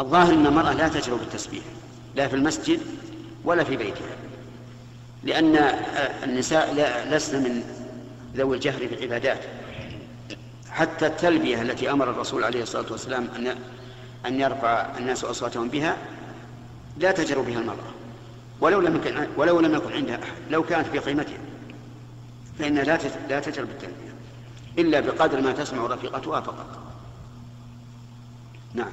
الظاهر أن المرأة لا تجرؤ بالتسبيح لا في المسجد ولا في بيتها لأن آه، النساء لسن من ذوي الجهر في العبادات حتى التلبية التي أمر الرسول عليه الصلاة والسلام أن أن يرفع الناس أصواتهم بها لا تجر بها المرأة ولو لم يكن ولو لم يكن عندها أحد لو كانت في قيمتها فإنها لا لا تجر بالتلبية إلا بقدر ما تسمع رفيقتها فقط. نعم.